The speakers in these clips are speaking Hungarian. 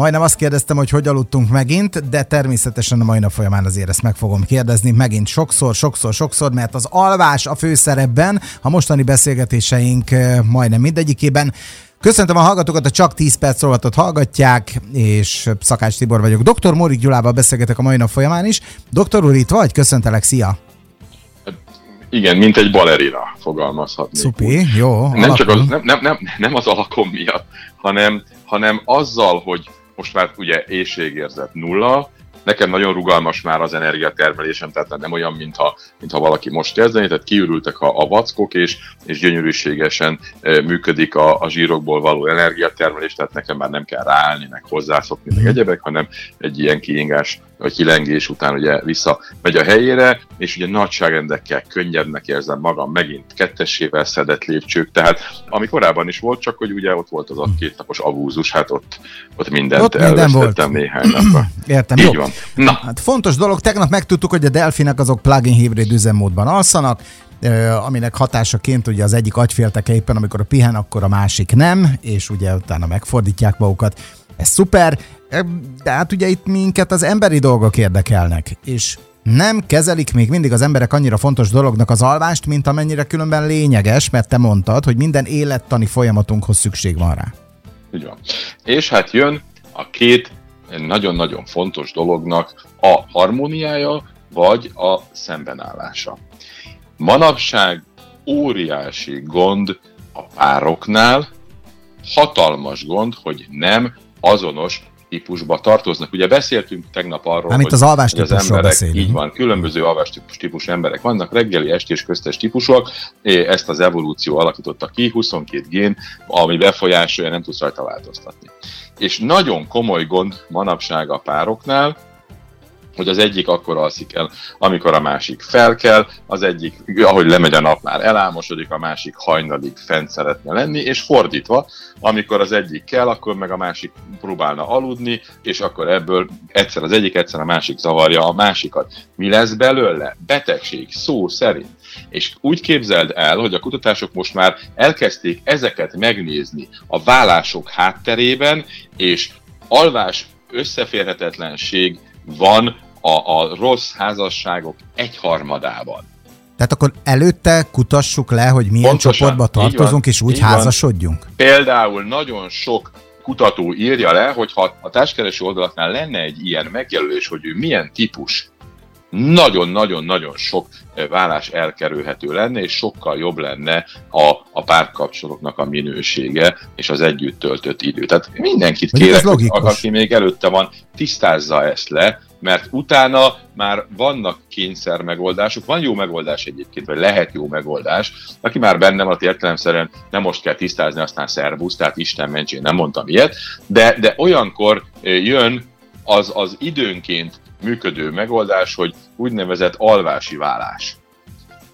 Majdnem azt kérdeztem, hogy hogy aludtunk megint, de természetesen a mai nap folyamán azért ezt meg fogom kérdezni megint sokszor, sokszor, sokszor, mert az alvás a főszerepben, a mostani beszélgetéseink majdnem mindegyikében. Köszöntöm a hallgatókat, a Csak 10 perc rovatot hallgatják, és Szakács Tibor vagyok. Dr. Morik Gyulával beszélgetek a mai nap folyamán is. Doktor úr, itt vagy? Köszöntelek, szia! Igen, mint egy balerina fogalmazhatnék. Szupi, jó. Nem csak az, nem, nem, nem, nem az alakom miatt, hanem, hanem azzal, hogy most már ugye éjségérzet nulla, nekem nagyon rugalmas már az energiatermelésem, tehát nem olyan, mintha, mintha valaki most kezdeni, tehát kiürültek a, a vackok, és, és gyönyörűségesen e, működik a, a zsírokból való energiatermelés, tehát nekem már nem kell ráállni, meg hozzászokni, meg egyebek, hanem egy ilyen kiingás vagy kilengés után ugye vissza megy a helyére, és ugye nagyságrendekkel könnyebbnek érzem magam, megint kettesével szedett lépcsők, tehát ami korábban is volt, csak hogy ugye ott volt az a két napos avúzus, hát ott, ott mindent ott minden volt. néhány napra. Értem, Így jó. van. Na. Hát fontos dolog, tegnap megtudtuk, hogy a delfinek azok plug-in hibrid üzemmódban alszanak, aminek hatásaként ugye az egyik agyfélteke éppen, amikor a pihen, akkor a másik nem, és ugye utána megfordítják magukat. Ez szuper, de hát ugye itt minket az emberi dolgok érdekelnek, és nem kezelik még mindig az emberek annyira fontos dolognak az alvást, mint amennyire különben lényeges, mert te mondtad, hogy minden élettani folyamatunkhoz szükség van rá. Így van. És hát jön a két nagyon-nagyon fontos dolognak a harmóniája, vagy a szembenállása. Manapság óriási gond a pároknál, hatalmas gond, hogy nem azonos típusba tartoznak. Ugye beszéltünk tegnap arról, hogy az, alvás hogy az emberek, beszélünk. így van, különböző alvás típus, típus emberek vannak, reggeli, esti és köztes típusok, ezt az evolúció alakította ki, 22 gén, ami befolyásolja, nem tudsz rajta változtatni. És nagyon komoly gond manapság a pároknál, hogy az egyik akkor alszik el, amikor a másik felkel, az egyik, ahogy lemegy a nap, már elámosodik, a másik hajnalig fent szeretne lenni, és fordítva, amikor az egyik kell, akkor meg a másik próbálna aludni, és akkor ebből egyszer az egyik, egyszer a másik zavarja a másikat. Mi lesz belőle? Betegség, szó szerint. És úgy képzeld el, hogy a kutatások most már elkezdték ezeket megnézni a vállások hátterében, és alvás összeférhetetlenség van a, a rossz házasságok egyharmadában. Tehát akkor előtte kutassuk le, hogy milyen Pontosan, csoportba tartozunk, van, és úgy házasodjunk? Van. Például nagyon sok kutató írja le, hogy ha a társkereső oldalaknál lenne egy ilyen megjelölés, hogy ő milyen típus, nagyon-nagyon-nagyon sok eh, vállás elkerülhető lenne, és sokkal jobb lenne a, a párkapcsolatoknak a minősége és az együtt töltött idő. Tehát mindenkit kérek, hogy aki még előtte van, tisztázza ezt le, mert utána már vannak kényszer megoldások, van jó megoldás egyébként, vagy lehet jó megoldás, aki már benne van, értelemszerűen nem most kell tisztázni, aztán szervusz, tehát Isten ments, én nem mondtam ilyet, de, de olyankor jön az, az időnként működő megoldás, hogy úgynevezett alvási vállás.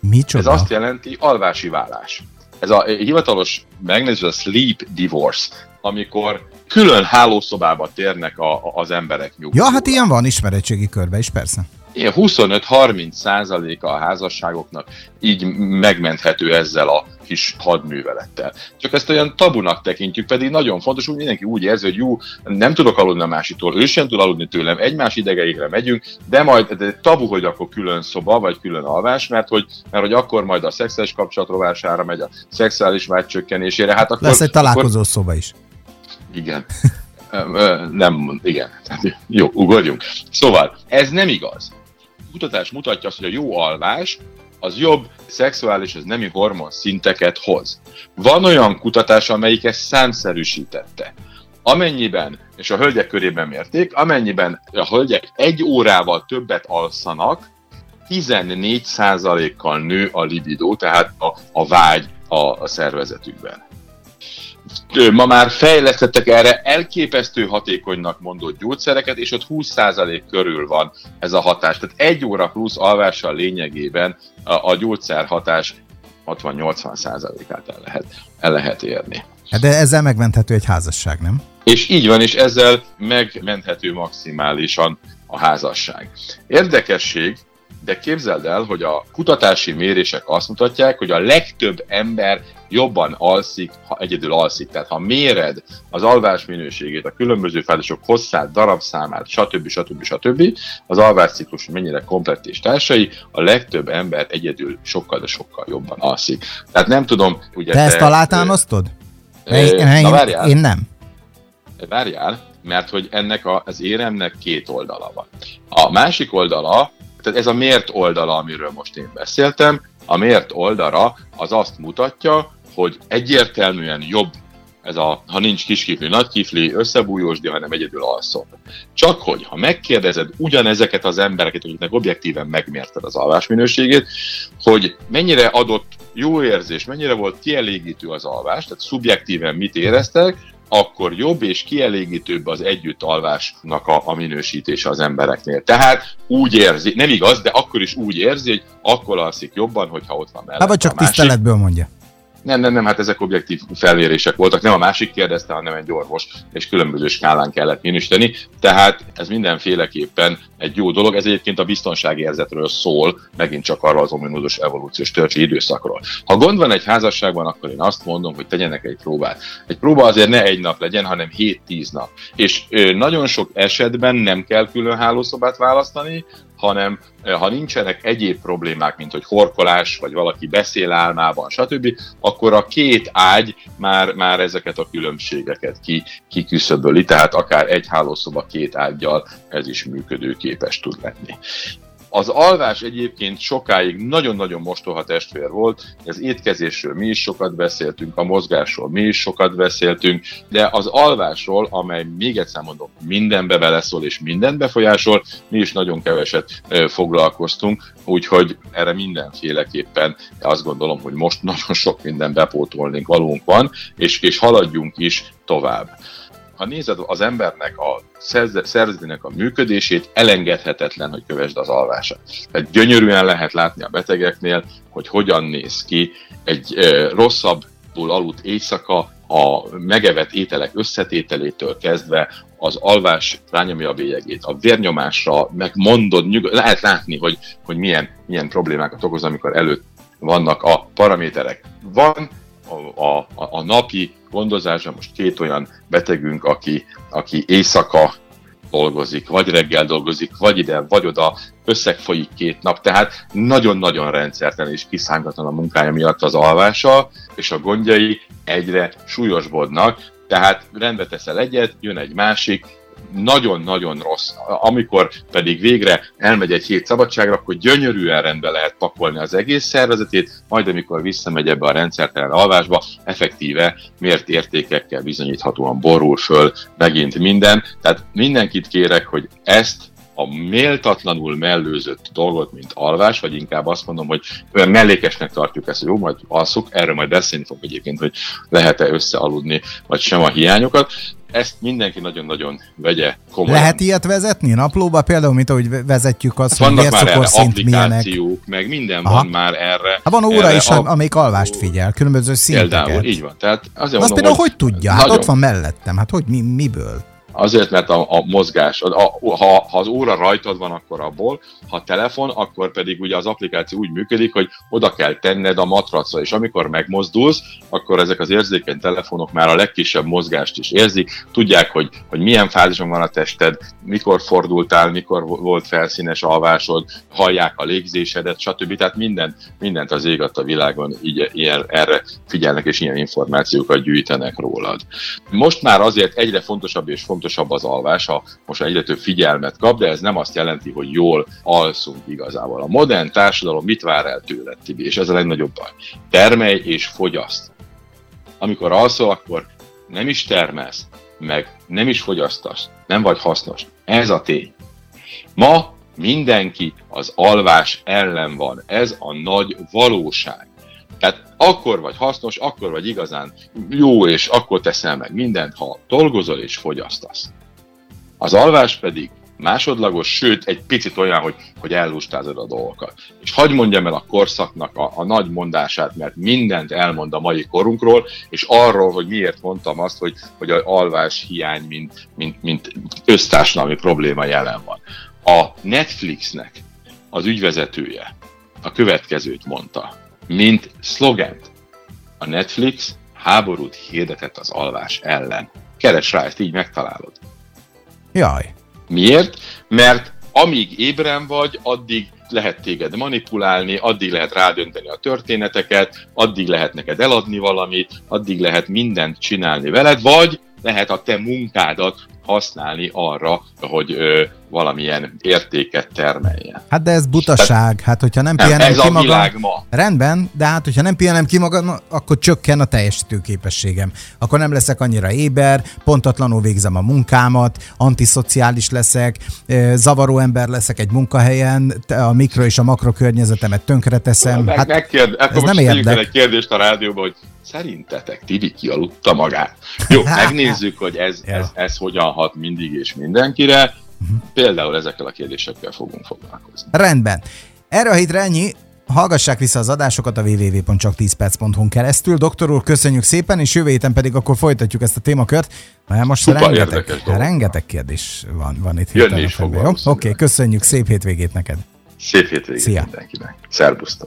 Micsoda? Ez azt jelenti alvási vállás. Ez a hivatalos megnevező a sleep divorce, amikor külön hálószobába térnek a, a, az emberek nyugvóra. Ja, hát ilyen van ismeretségi körbe is, persze. Ilyen 25-30 százaléka a házasságoknak így megmenthető ezzel a kis hadművelettel. Csak ezt olyan tabunak tekintjük, pedig nagyon fontos, hogy mindenki úgy érzi, hogy jó, nem tudok aludni a másikról, ő sem tud aludni tőlem, egymás idegeikre megyünk, de majd de tabu, hogy akkor külön szoba, vagy külön alvás, mert hogy, mert hogy akkor majd a szexuális kapcsolat rovására megy a szexuális vágy csökkenésére. Hát akkor, Lesz egy találkozó akkor, szoba is. Igen. nem, igen. Jó, ugorjunk. Szóval, ez nem igaz. Kutatás mutatja azt, hogy a jó alvás az jobb szexuális, ez nemi hormon szinteket hoz. Van olyan kutatás, amelyik ezt számszerűsítette. Amennyiben, és a hölgyek körében mérték, amennyiben a hölgyek egy órával többet alszanak, 14%-kal nő a libidó, tehát a, a vágy a, a szervezetükben ma már fejlesztettek erre elképesztő hatékonynak mondott gyógyszereket, és ott 20% körül van ez a hatás. Tehát egy óra plusz alvással lényegében a, a gyógyszer hatás 60-80%-át el lehet, el lehet érni. Hát de ezzel megmenthető egy házasság, nem? És így van, és ezzel megmenthető maximálisan a házasság. Érdekesség, de képzeld el, hogy a kutatási mérések azt mutatják, hogy a legtöbb ember jobban alszik, ha egyedül alszik. Tehát ha méred az alvás minőségét, a különböző fázisok hosszát, darabszámát, stb. stb. stb. az alvásciklus mennyire komplett és társai, a legtöbb ember egyedül sokkal, de sokkal jobban alszik. Tehát nem tudom, ugye... Te, te ezt alátámasztod? Ö, én, én, várjál, én nem. Várjál, mert hogy ennek a, az éremnek két oldala van. A másik oldala, tehát ez a mért oldala, amiről most én beszéltem, a mért oldala az azt mutatja, hogy egyértelműen jobb ez a, ha nincs kiskifli, nagy kifli, összebújósdi, hanem egyedül alszol. Csak hogy, ha megkérdezed ugyanezeket az embereket, akiknek objektíven megmérted az alvás minőségét, hogy mennyire adott jó érzés, mennyire volt kielégítő az alvás, tehát szubjektíven mit éreztek, akkor jobb és kielégítőbb az együtt alvásnak a, a minősítése az embereknél. Tehát úgy érzi, nem igaz, de akkor is úgy érzi, hogy akkor alszik jobban, hogyha ott van mellett. Hát vagy csak tiszteletből mondja. Nem, nem, nem, hát ezek objektív felmérések voltak. Nem a másik kérdezte, hanem egy orvos, és különböző skálán kellett minősíteni. Tehát ez mindenféleképpen egy jó dolog. Ez egyébként a biztonsági érzetről szól, megint csak arról az ominózus evolúciós törcsi időszakról. Ha gond van egy házasságban, akkor én azt mondom, hogy tegyenek egy próbát. Egy próba azért ne egy nap legyen, hanem 7-10 nap. És nagyon sok esetben nem kell külön hálószobát választani, hanem ha nincsenek egyéb problémák, mint hogy horkolás, vagy valaki beszél álmában, stb., akkor a két ágy már, már ezeket a különbségeket ki, kiküszöböli, tehát akár egy hálószoba két ágyjal ez is működőképes tud lenni. Az alvás egyébként sokáig nagyon-nagyon mostoha testvér volt, az étkezésről mi is sokat beszéltünk, a mozgásról mi is sokat beszéltünk, de az alvásról, amely még egyszer mondom, mindenbe beleszól és mindent befolyásol, mi is nagyon keveset foglalkoztunk, úgyhogy erre mindenféleképpen azt gondolom, hogy most nagyon sok minden bepótolnénk valónk van, és, és haladjunk is tovább ha nézed az embernek a szervezetének a működését, elengedhetetlen, hogy kövesd az alvását. Tehát gyönyörűen lehet látni a betegeknél, hogy hogyan néz ki egy e, rosszabbul aludt éjszaka, a megevett ételek összetételétől kezdve az alvás rányomja a bélyegét, a vérnyomásra, meg mondod, nyugod, lehet látni, hogy, hogy milyen, milyen problémákat okoz, amikor előtt vannak a paraméterek. Van a, a, a napi gondozásra most két olyan betegünk, aki, aki éjszaka dolgozik, vagy reggel dolgozik, vagy ide, vagy oda, összegfolyik két nap, tehát nagyon-nagyon rendszertelen és kiszámíthatatlan a munkája miatt az alvása, és a gondjai egyre súlyosbodnak, tehát rendbe teszel egyet, jön egy másik, nagyon-nagyon rossz. Amikor pedig végre elmegy egy hét szabadságra, akkor gyönyörűen rendbe lehet pakolni az egész szervezetét, majd amikor visszamegy ebbe a rendszertelen alvásba, effektíve mért értékekkel bizonyíthatóan borul föl megint minden. Tehát mindenkit kérek, hogy ezt a méltatlanul mellőzött dolgot, mint alvás, vagy inkább azt mondom, hogy olyan mellékesnek tartjuk ezt, jó, majd alszuk, erről majd beszélni fog egyébként, hogy lehet-e összealudni, vagy sem a hiányokat. Ezt mindenki nagyon-nagyon vegye komolyan. Lehet ilyet vezetni naplóba, például, mint ahogy vezetjük azt, hogy Vannak már erre applikációk, meg minden Aha. van már erre. Ha van óra erre is, a... amelyik alvást figyel, különböző szinteket. Például, így van. Tehát azért azt mondom, például hogy, hogy tudja? Hát nagyon... ott van mellettem. Hát hogy mi, miből? Azért, mert a, a mozgás, a, a, ha, ha az óra rajtad van, akkor abból, ha telefon, akkor pedig ugye az applikáció úgy működik, hogy oda kell tenned a matracra, és amikor megmozdulsz, akkor ezek az érzékeny telefonok már a legkisebb mozgást is érzik, tudják, hogy, hogy milyen fázison van a tested, mikor fordultál, mikor volt felszínes alvásod, hallják a légzésedet, stb. Tehát mindent, mindent az ég a világon így, ilyen, erre figyelnek, és ilyen információkat gyűjtenek rólad. Most már azért egyre fontosabb és fontosabb fontosabb az alvás, a, most egyre több figyelmet kap, de ez nem azt jelenti, hogy jól alszunk igazából. A modern társadalom mit vár el tőled, Tibi? És ez a legnagyobb baj. Termelj és fogyaszt. Amikor alszol, akkor nem is termelsz, meg nem is fogyasztasz, nem vagy hasznos. Ez a tény. Ma mindenki az alvás ellen van. Ez a nagy valóság. Tehát akkor vagy hasznos, akkor vagy igazán jó, és akkor teszel meg mindent, ha dolgozol és fogyasztasz. Az alvás pedig másodlagos, sőt egy picit olyan, hogy, hogy ellustázod a dolgokat. És hagy mondjam el a korszaknak a, a nagy mondását, mert mindent elmond a mai korunkról, és arról, hogy miért mondtam azt, hogy, hogy az alvás hiány, mint, mint, mint össztársadalmi probléma jelen van. A Netflixnek az ügyvezetője a következőt mondta, mint szlogent. A Netflix háborút hirdetett az alvás ellen. Keres rá, ezt így megtalálod. Jaj. Miért? Mert amíg ébren vagy, addig lehet téged manipulálni, addig lehet rádönteni a történeteket, addig lehet neked eladni valamit, addig lehet mindent csinálni veled, vagy lehet a te munkádat használni arra, hogy ö, valamilyen értéket termeljen. Hát de ez butaság, hát hogyha nem pihenem nem, ez ki a magam, ma. rendben, de hát hogyha nem pihenem ki magam, akkor csökken a teljesítő képességem. Akkor nem leszek annyira éber, pontatlanul végzem a munkámat, antiszociális leszek, zavaró ember leszek egy munkahelyen, a mikro és a makro környezetemet tönkreteszem. Meg, hát megkérd, ez nem érdek. egy kérdést a rádióban, hogy szerintetek Tibi kialudta magát? Jó, megnézzük, hogy ez, ez, ez hogyan hat mindig és mindenkire. Például ezekkel a kérdésekkel fogunk foglalkozni. Rendben. Erre a hétre ennyi. Hallgassák vissza az adásokat a www.csak10perc.hu keresztül. Doktor úr, köszönjük szépen, és jövő héten pedig akkor folytatjuk ezt a témakört, mert most Szupa rengeteg, rengeteg kérdés van, van itt. Jönni is fog. Oké, okay, köszönjük, szép hétvégét neked. Szép hétvégét Szia. mindenkinek. Szerbusztok.